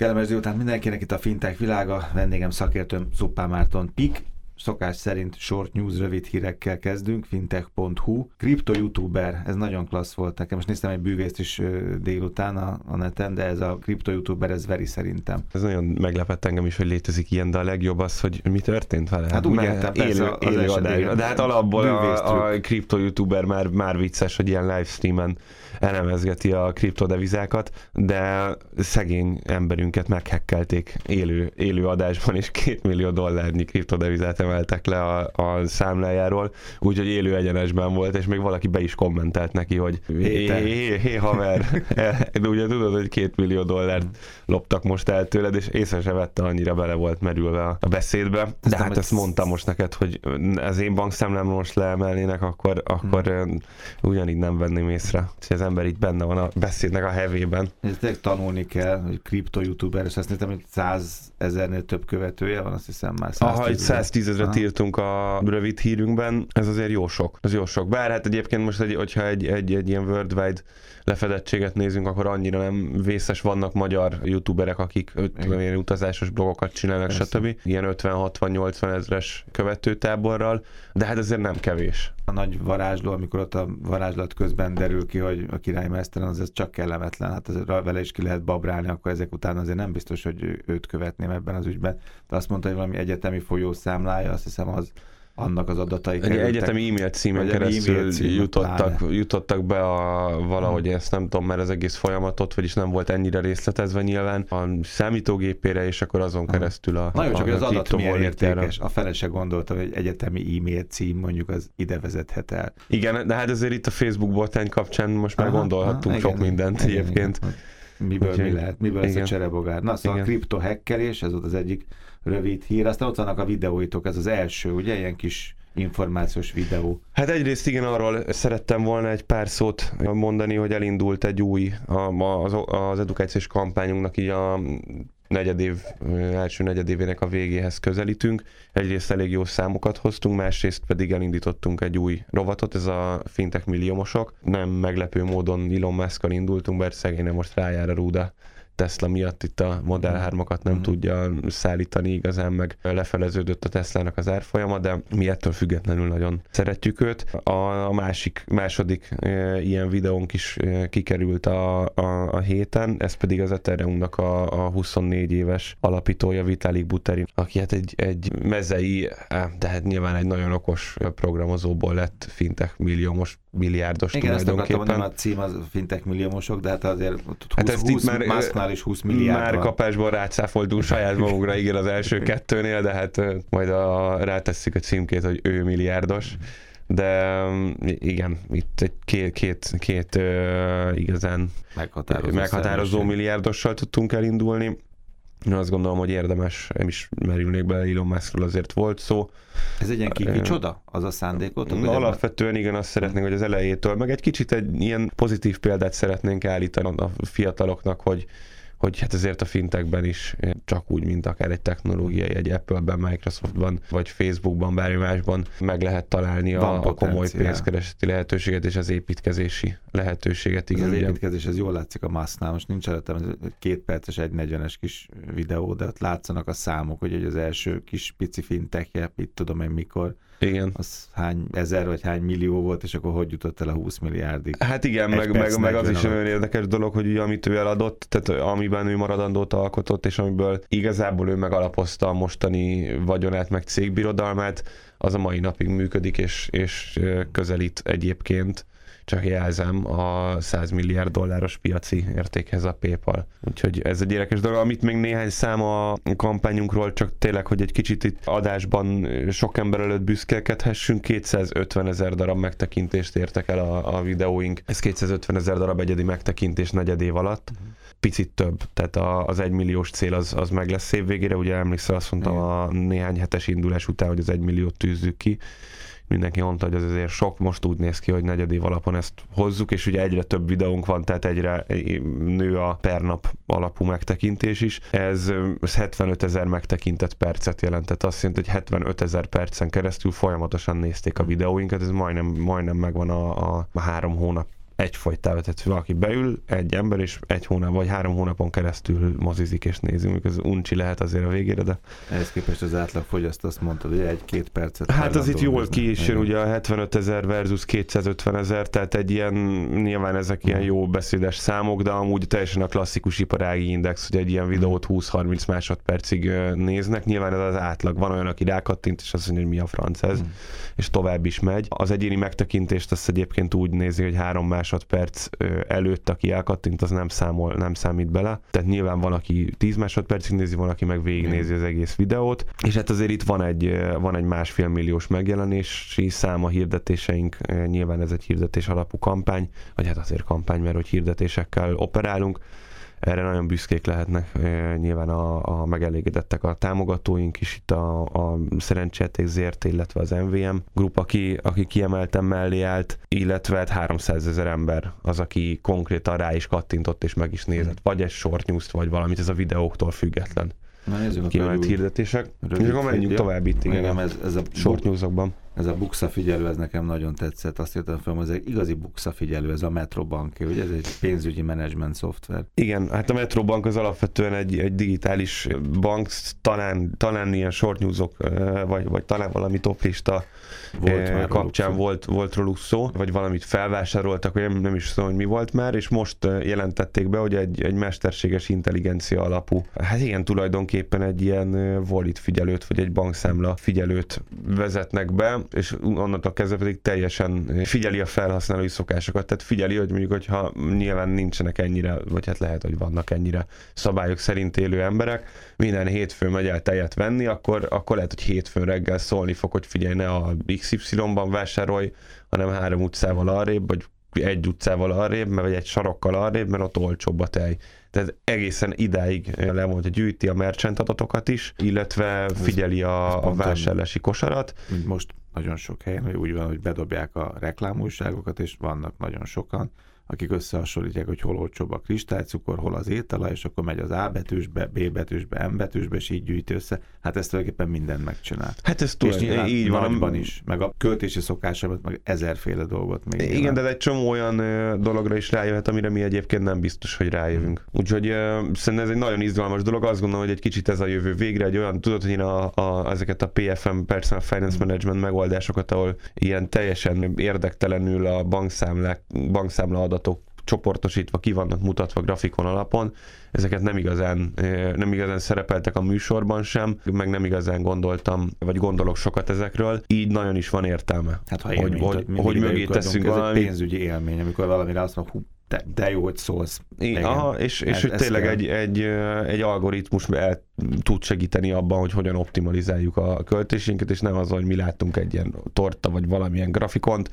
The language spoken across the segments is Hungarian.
Kellemes délután mindenkinek itt a Fintech világa, vendégem szakértőm Szuppá Márton Pik, szokás szerint short news rövid hírekkel kezdünk, fintech.hu. Kripto youtuber, ez nagyon klassz volt nekem. Most néztem egy bűvészt is délután a, a neten, de ez a kripto youtuber, ez veri szerintem. Ez nagyon meglepett engem is, hogy létezik ilyen, de a legjobb az, hogy mi történt vele. Hát úgy értem, élő, az élő adás. igen. De hát alapból a, a kripto youtuber már, már vicces, hogy ilyen livestreamen elemezgeti a kriptodevizákat, de szegény emberünket meghekkelték élő, élő adásban, és két millió dollárnyi kriptodevizát emeltek le a, a számlájáról, úgyhogy élő egyenesben volt, és még valaki be is kommentelt neki, hogy hé, hé, hé haver, de ugye tudod, hogy két millió dollárt loptak most el tőled, és észre se vette, annyira bele volt merülve a beszédbe. De Aztán hát ezt mondtam most neked, hogy az én bankszámlámról most leemelnének, akkor, akkor hmm. ugyanígy nem venném észre. Úgyhogy az ember így benne van a beszédnek a hevében. Ez tényleg tanulni kell, hogy kripto youtuber, és azt néztem, hogy 100 ezernél több követője van, azt hiszem már 110 Aha, itt 110 ezeret Aha. írtunk a rövid hírünkben, ez azért jó sok. Ez jó sok. Bár hát egyébként most, egy, hogyha egy, egy, egy ilyen worldwide lefedettséget nézünk, akkor annyira nem vészes vannak magyar youtuberek, akik Igen. ilyen utazásos blogokat csinálnak, Persze. stb. Ilyen 50-60-80 ezres követőtáborral, de hát azért nem kevés. A nagy varázsló, amikor ott a varázslat közben derül ki, hogy a királymesteren az ez csak kellemetlen, hát azért vele is ki lehet babrálni, akkor ezek után azért nem biztos, hogy őt követném ebben az ügyben. De azt mondta, hogy valami egyetemi folyószámlája, azt hiszem az annak az adatai Egy kerültek. egyetemi e-mail címen keresztül e-mail címen, jutottak, pláne. jutottak be a, valahogy Hmm. ezt nem tudom, mert az egész folyamatot, vagyis nem volt ennyire részletezve nyilván a számítógépére, és akkor azon Aha. keresztül a Na jó, csak a, hogy az a adat kriptovalutára. értékes. A fele se gondolta, hogy egy egyetemi e-mail cím mondjuk az ide vezethet el. Igen, de hát azért itt a Facebook botrány kapcsán most már Aha, gondolhattunk aha, sok igen, mindent igen, egyébként. igen. Miből Úgyhogy- mi lehet, miből lesz a igen. cserebogár. Na szóval a Igen. kriptohekkelés, ez volt az egyik rövid hír. Aztán ott vannak a videóitok, ez az első, ugye, ilyen kis információs videó. Hát egyrészt igen, arról szerettem volna egy pár szót mondani, hogy elindult egy új, az, az edukációs kampányunknak így a negyedév, első negyedévének a végéhez közelítünk. Egyrészt elég jó számokat hoztunk, másrészt pedig elindítottunk egy új rovatot, ez a Fintech Milliómosok. Nem meglepő módon Elon musk indultunk, bár szegényen most rájár a rúda Tesla miatt itt a Model 3-akat nem Mhm. tudja szállítani igazán, meg lefeleződött a Teslának az árfolyama, de mi ettől függetlenül nagyon szeretjük őt. A, a másik, második e, ilyen videónk is e, kikerült a, a, a héten, ez pedig az Ethereumnak a, a 24 éves alapítója Vitalik Buterin, aki hát egy, egy mezei, á, de hát nyilván egy nagyon okos programozóból lett fintech milliómos, milliárdos Igen, tulajdonképpen. mondani, a cím az fintech milliómosok, de hát azért ott 20, Hát ezt itt 20 már, Musknál is 20 milliárd Már van. kapásból rácáfoltunk saját magunkra, igen, az első kettőnél, de hát majd a, rátesszük a címkét, hogy ő milliárdos. De um, igen, itt egy két, két, két uh, igazán Meghatározó, meghatározó milliárdossal tudtunk elindulni. Én azt gondolom, hogy érdemes, nem is merülnék bele, Elon Muskról azért volt szó. Ez egy ilyen Ö, kiki csoda? Az a szándékot? Alapvetően igen, azt szeretnénk, hogy az elejétől, meg egy kicsit egy ilyen pozitív példát szeretnénk állítani a fiataloknak, hogy hogy hát ezért a fintekben is csak úgy, mint akár egy technológiai, egy Apple-ben, Microsoftban, vagy Facebookban, bármi másban meg lehet találni Van a, a komoly pénzkereseti lehetőséget és az építkezési lehetőséget. Igen, az ugye. építkezés, ez jól látszik a Masznál. Most nincs előttem két perces, egy 40-es kis videó, de ott látszanak a számok, hogy az első kis pici fintechje, itt tudom én mikor, Igen. az hány ezer vagy hány millió volt, és akkor hogy jutott el a 20 milliárdig. Hát igen, Egy meg, meg, meg az 40 is nagyon érdekes dolog, hogy ugye, amit ő eladott, tehát amiben ő maradandót alkotott, és amiből igazából ő megalapozta a mostani vagyonát, meg cégbirodalmát, az a mai napig működik, és, és közelít egyébként csak jelzem a 100 milliárd dolláros piaci értékhez a PayPal. Úgyhogy ez egy érdekes dolog. Amit még néhány szám a kampányunkról, csak tényleg, hogy egy kicsit itt adásban sok ember előtt büszkélkedhessünk, 250 ezer darab megtekintést értek el a, a videóink. Ez 250 ezer darab egyedi megtekintés negyed év alatt. Picit több, tehát a, az egymilliós cél az, az meg lesz év végére. Ugye emlékszel, azt mondtam Igen. a néhány hetes indulás után, hogy az egymilliót tűzzük ki mindenki mondta, hogy ez azért sok, most úgy néz ki, hogy negyedév alapon ezt hozzuk, és ugye egyre több videónk van, tehát egyre nő a per nap alapú megtekintés is. Ez, ez 75 ezer megtekintett percet jelentett, azt jelenti, hogy 75 ezer percen keresztül folyamatosan nézték a videóinkat, ez majdnem, majdnem megvan a, a három hónap egyfolytában, tehát valaki beül, egy ember, és egy hónap vagy három hónapon keresztül mozizik és nézünk, ez uncsi lehet azért a végére, de... Ehhez képest az átlag fogyaszt azt mondtad, hogy egy-két percet. Hát az itt jól ki is jön, ugye a 75 ezer versus 250 ezer, tehát egy ilyen, nyilván ezek ilyen jó beszédes számok, de amúgy teljesen a klasszikus iparági index, hogy egy ilyen videót 20-30 másodpercig néznek, nyilván ez az átlag. Van olyan, aki rákattint, és azt mondja, hogy mi a franc ez, mm. és tovább is megy. Az egyéni megtekintést azt egyébként úgy nézi, hogy három másodperc előtt, aki elkattint, az nem számol, nem számít bele. Tehát nyilván van, aki 10 másodpercig nézi, van, aki meg végignézi az egész videót. És hát azért itt van egy, van egy másfél milliós megjelenési szám a hirdetéseink. Nyilván ez egy hirdetés alapú kampány, vagy hát azért kampány, mert hogy hirdetésekkel operálunk erre nagyon büszkék lehetnek nyilván a, a megelégedettek a támogatóink is, itt a, a Szerencséték ZRT, illetve az MVM grup, aki, aki kiemelten mellé állt, illetve 300 hát ezer ember az, aki konkrétan rá is kattintott és meg is nézett, vagy egy short news vagy valamit, ez a videóktól független. Na Kiemelt hirdetések. És akkor menjünk tovább itt, igen, ez, ez a short newsokban. Ez a buksa figyelő, ez nekem nagyon tetszett. Azt írtam fel, hogy ez egy igazi buksa figyelő, ez a Metrobank, ugye ez egy pénzügyi menedzsment szoftver. Igen, hát a Metrobank az alapvetően egy, egy digitális bank, talán, talán ilyen short newsok, vagy, vagy talán valami toplista volt kapcsán volt, volt róluk szó, vagy valamit felvásároltak, vagy nem, nem is tudom, hogy mi volt már, és most jelentették be, hogy egy, egy mesterséges intelligencia alapú, hát igen, tulajdonképpen egy ilyen wallet figyelőt, vagy egy bankszámla figyelőt vezetnek be, és onnantól kezdve pedig teljesen figyeli a felhasználói szokásokat. Tehát figyeli, hogy mondjuk, hogyha nyilván nincsenek ennyire, vagy hát lehet, hogy vannak ennyire szabályok szerint élő emberek, minden hétfőn megy el tejet venni, akkor, akkor lehet, hogy hétfőn reggel szólni fog, hogy figyelj, ne a XY-ban vásárolj, hanem három utcával arrébb, vagy egy utcával arrébb, vagy egy sarokkal arrébb, mert ott olcsóbb a tej. Tehát egészen idáig le hogy gyűjti a merchant adatokat is, illetve figyeli a, a vásárlási kosarat. Most nagyon sok helyen, hogy úgy van, hogy bedobják a reklámújságokat, és vannak nagyon sokan, akik összehasonlítják, hogy hol olcsóbb a kristálycukor, hol az étala, és akkor megy az A betűsbe, B betűsbe, M betűsbe, és így gyűjt össze. Hát ezt tulajdonképpen minden megcsinál. Hát ez túl, így van. Nagyban is, meg a költési szokásomat, meg ezerféle dolgot még. Igen, nyilván. de egy csomó olyan dologra is rájöhet, amire mi egyébként nem biztos, hogy rájövünk. Úgyhogy uh, szerintem ez egy nagyon izgalmas dolog. Azt gondolom, hogy egy kicsit ez a jövő végre egy olyan, tudod, hogy én a, a, ezeket a PFM, Personal Finance Management megoldásokat, ahol ilyen teljesen érdektelenül a bankszámlák, bankszámla adat adatok csoportosítva ki vannak mutatva grafikon alapon, ezeket nem igazán, nem igazán szerepeltek a műsorban sem, meg nem igazán gondoltam, vagy gondolok sokat ezekről, így nagyon is van értelme. Hát ha élmény, hogy, hogy, hogy mögé teszünk ez valami. egy pénzügyi élmény, amikor valamire azt mondjuk, de, de jó, hogy szólsz. Igen, aha, és, és ez, hogy tényleg egy, egy, egy algoritmus el tud segíteni abban, hogy hogyan optimalizáljuk a költésénket, és nem az, hogy mi láttunk egy ilyen torta, vagy valamilyen grafikont,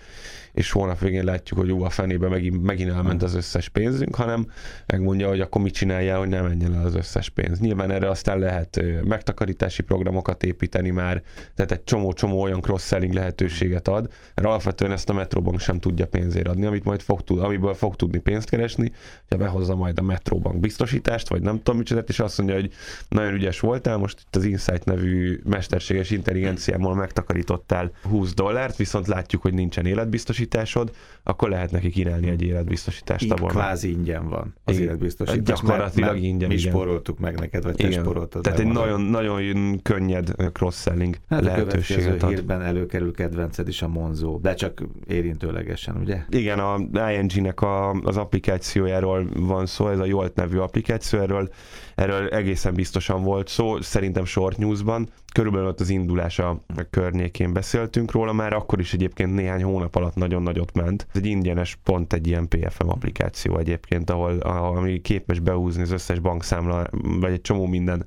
és hónap végén látjuk, hogy jó, a fenébe megint, megint elment az összes pénzünk, hanem megmondja, hogy akkor mit csinálja, hogy nem menjen el az összes pénz. Nyilván erre aztán lehet megtakarítási programokat építeni már, tehát egy csomó-csomó olyan cross-selling lehetőséget ad, mert alapvetően ezt a Metrobank sem tudja pénzért adni, amit majd fog, tud, amiből fog tudni pénzt keresni, ha behozza majd a Metrobank biztosítást, vagy nem tudom micsoda, és azt mondja, hogy nagyon ügyes voltál, most itt az Insight nevű mesterséges intelligenciámmal megtakarítottál 20 dollárt, viszont látjuk, hogy nincsen életbiztosításod, akkor lehet neki kínálni egy életbiztosítást. Abban kvázi ingyen van az igen. életbiztosítás. Gyakorlatilag mert, ingyen. Mi igen. spóroltuk meg neked, vagy te spóroltad Tehát egy nagyon, nagyon könnyed cross-selling hát lehetőséget a hírben előkerül kedvenced is a Monzo, de csak érintőlegesen, ugye? Igen, a ING-nek a, az applikációjáról van szó, ez a Jolt nevű applikáció, erről, erről egészen biztosan volt szó, szerintem short newsban, körülbelül ott az indulása környékén beszéltünk róla, már akkor is egyébként néhány hónap alatt nagyon nagyot ment. Ez egy ingyenes, pont egy ilyen PFM applikáció egyébként, ahol, ami képes behúzni az összes bankszámla, vagy egy csomó minden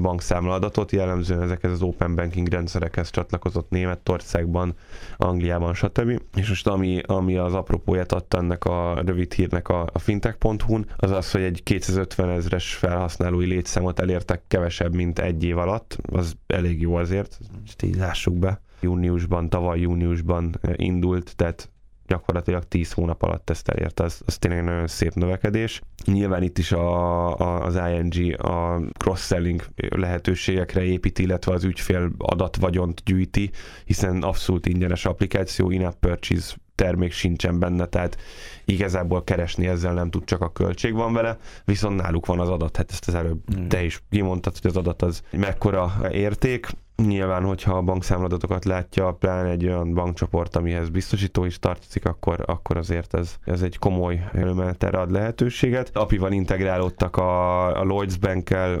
bankszámla adatot, jellemzően ezekhez az open banking rendszerekhez csatlakozott Németországban, Angliában, stb. És most ami, ami az apropóját adta ennek a rövid hírnek a, a fintech.hu-n, az az, hogy egy 250 ezres felhasználói létszámot elértek kevesebb, mint egy év alatt, az elég jó azért, így lássuk be. Júniusban, tavaly júniusban indult, tehát gyakorlatilag 10 hónap alatt ezt elérte, az, az tényleg nagyon szép növekedés. Nyilván itt is a, a, az ING a cross-selling lehetőségekre épít, illetve az ügyfél adatvagyont gyűjti, hiszen abszolút ingyenes applikáció, in-app purchase termék sincsen benne, tehát igazából keresni ezzel nem tud, csak a költség van vele, viszont náluk van az adat, hát ezt az előbb mm. te is kimondtad, hogy az adat az mekkora érték, Nyilván, hogyha a bankszámladatokat látja, pláne egy olyan bankcsoport, amihez biztosító is tartozik, akkor, akkor azért ez, ez egy komoly előmenetre ad lehetőséget. API-val integrálódtak a, a Lloyds Bank-el,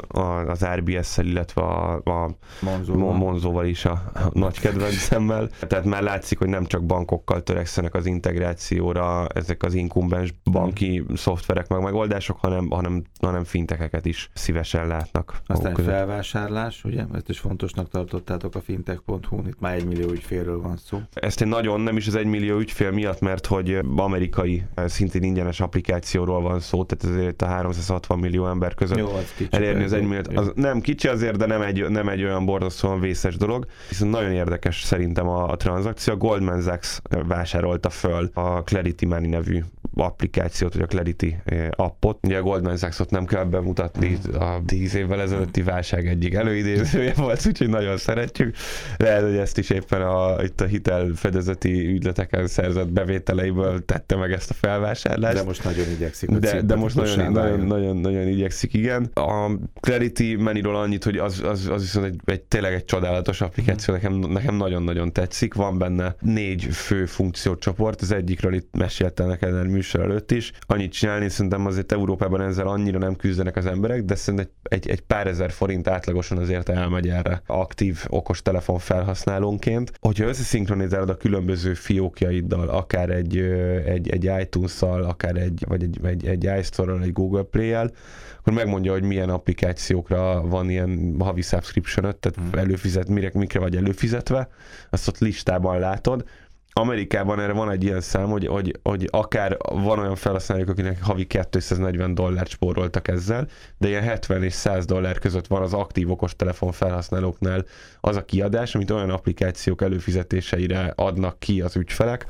az RBS-szel, illetve a, a Monzóval. Monzóval is a, nagy kedvencemmel. Tehát már látszik, hogy nem csak bankokkal törekszenek az integrációra ezek az inkumbens banki hmm. szoftverek meg megoldások, hanem, hanem, hanem fintekeket is szívesen látnak. Aztán felvásárlás, ugye? Ezt is fontosnak tartom tartottátok a fintech.hu-n, itt már egy millió ügyfélről van szó. Ezt én nagyon nem is az egy millió ügyfél miatt, mert hogy amerikai szintén ingyenes applikációról van szó, tehát ezért a 360 millió ember között Jó, az kicsi elérni az egy milliót. Az nem kicsi azért, de nem egy, nem egy olyan borzasztóan vészes dolog. Viszont nagyon érdekes szerintem a, a tranzakció. A Goldman Sachs vásárolta föl a Clarity Money nevű applikációt, vagy a Clarity eh, appot. Ugye a Goldman Sachs-ot nem kell bemutatni, a 10 évvel ezelőtti válság egyik előidézője volt, úgyhogy nagyon szeretjük. Lehet, hogy ezt is éppen a, itt a hitelfedezeti ügyleteken szerzett bevételeiből tette meg ezt a felvásárlást. De most nagyon igyekszik. De, de most nagyon, nagyon, nagyon, nagyon, igyekszik, igen. A Clarity Maniról annyit, hogy az, az, az viszont egy, egy, tényleg egy csodálatos applikáció, nekem, nekem nagyon-nagyon tetszik. Van benne négy fő funkciócsoport, az egyikről itt meséltem neked a műsor előtt is. Annyit csinálni, szerintem azért Európában ezzel annyira nem küzdenek az emberek, de szerintem egy, egy, egy pár ezer forint átlagosan azért elmegy erre aktív aktív okostelefon felhasználónként. Hogyha összeszinkronizálod a különböző fiókjaiddal, akár egy, egy, egy iTunes-szal, akár egy, vagy egy, egy, egy iStore-ral, egy Google Play-el, akkor megmondja, hogy milyen applikációkra van ilyen havi subscription tehát mm. előfizet, mire, mikre vagy előfizetve, azt ott listában látod, Amerikában erre van egy ilyen szám, hogy, hogy, hogy akár van olyan felhasználók, akinek havi 240 dollárt spóroltak ezzel, de ilyen 70 és 100 dollár között van az aktív okostelefon felhasználóknál az a kiadás, amit olyan applikációk előfizetéseire adnak ki az ügyfelek,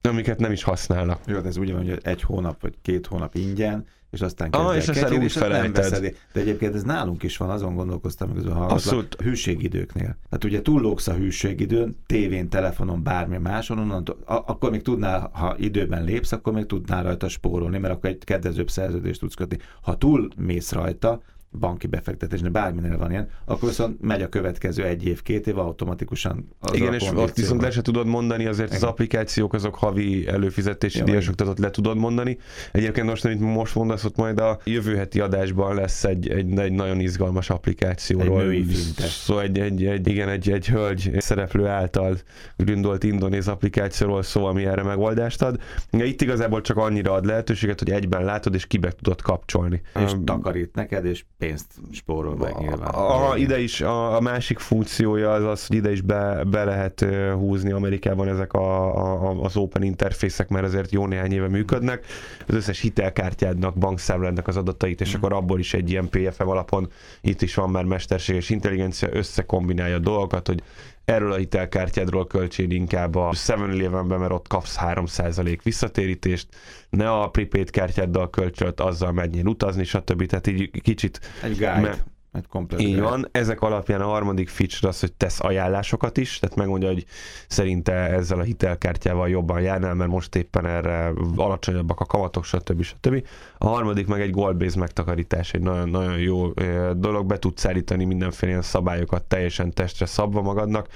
amiket nem is használnak. Jó, de ez úgy van, hogy egy hónap vagy két hónap ingyen, és aztán ah, és aztán úgy felejted. De egyébként ez nálunk is van, azon gondolkoztam, hogy Abszolút. hűségidőknél. Hát ugye túllóksz a hűségidőn, tévén, telefonon, bármi máson, onnantól, akkor még tudnál, ha időben lépsz, akkor még tudnál rajta spórolni, mert akkor egy kedvezőbb szerződést tudsz kötni. Ha túl mész rajta, banki befektetésnél, bárminél van ilyen, akkor viszont megy a következő egy év, két év automatikusan. Az Igen, és ott viszont le se tudod mondani, azért Igen. az applikációk azok havi előfizetési ja, díjasok, tehát ott le tudod mondani. Egyébként most, amit most mondasz, ott majd a jövő heti adásban lesz egy, egy, egy nagyon izgalmas applikációról. Egy női Szóval egy, egy, egy, igen, egy, egy hölgy szereplő által gründolt indonéz applikációról szó, ami erre megoldást ad. Itt igazából csak annyira ad lehetőséget, hogy egyben látod, és kibe tudod kapcsolni. És um, takarít neked, és pénzt spórol meg nyilván. A, ide is, a, a másik funkciója az az, hogy ide is be, be lehet húzni Amerikában ezek a, a, az open interfészek, mert azért jó néhány éve működnek. Az összes hitelkártyádnak, bankszámládnak az adatait, és mm. akkor abból is egy ilyen PFM alapon itt is van már mesterséges intelligencia, összekombinálja a dolgokat, hogy erről a hitelkártyádról költséd inkább a 7-Elevenben, mert ott kapsz 3% visszatérítést, ne a prepaid kártyáddal kölcsölt, azzal menjél utazni, stb. Tehát így kicsit... Egy guide. Me- komplet Így van. Ezek alapján a harmadik feature az, hogy tesz ajánlásokat is, tehát megmondja, hogy szerinte ezzel a hitelkártyával jobban járnál, mert most éppen erre alacsonyabbak a kamatok, stb. stb. A harmadik meg egy goal-based megtakarítás, egy nagyon, nagyon jó dolog, be tudsz állítani mindenféle ilyen szabályokat teljesen testre szabva magadnak,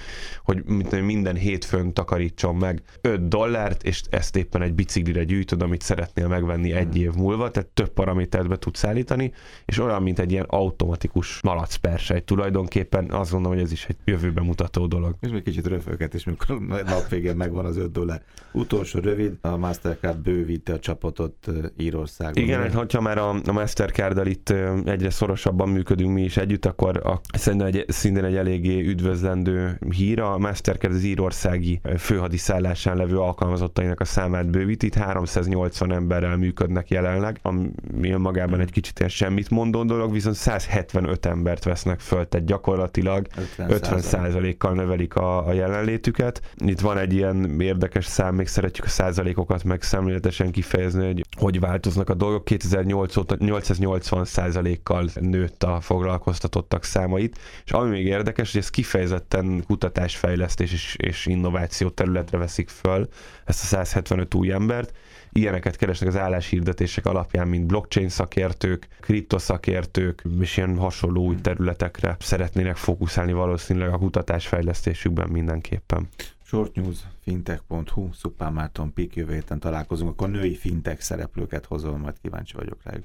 hogy minden hétfőn takarítson meg 5 dollárt, és ezt éppen egy biciklire gyűjtöd, amit szeretnél megvenni egy év múlva, tehát több paramétert be tudsz állítani, és olyan, mint egy ilyen automatikus klasszikus malacpersej tulajdonképpen. Azt gondolom, hogy ez is egy jövőbe mutató dolog. És még kicsit röföget, és mikor nap végén megvan az 5 dollár. Utolsó rövid, a Mastercard bővítte a csapatot Írországban. Igen, hogyha már a, a Mastercard-dal itt egyre szorosabban működünk mi is együtt, akkor a, szerintem egy, szintén egy eléggé üdvözlendő hír. A Mastercard az írországi főhadiszállásán levő alkalmazottainak a számát bővíti. Itt 380 emberrel működnek jelenleg, ami magában egy kicsit semmit mondó dolog, viszont 175 5 embert vesznek föl, tehát gyakorlatilag 50 kal növelik a, a jelenlétüket. Itt van egy ilyen érdekes szám, még szeretjük a százalékokat megszemléletesen kifejezni, hogy hogy változnak a dolgok. 2008 óta 880 százalékkal nőtt a foglalkoztatottak számait, és ami még érdekes, hogy ez kifejezetten kutatásfejlesztés és, és innováció területre veszik föl ezt a 175 új embert, ilyeneket keresnek az álláshirdetések alapján, mint blockchain szakértők, kriptoszakértők, és ilyen hasonló új területekre szeretnének fókuszálni valószínűleg a kutatásfejlesztésükben mindenképpen. Short News, fintech.hu, Szupán Márton Pik, jövő héten találkozunk, akkor női fintech szereplőket hozol, majd kíváncsi vagyok rájuk.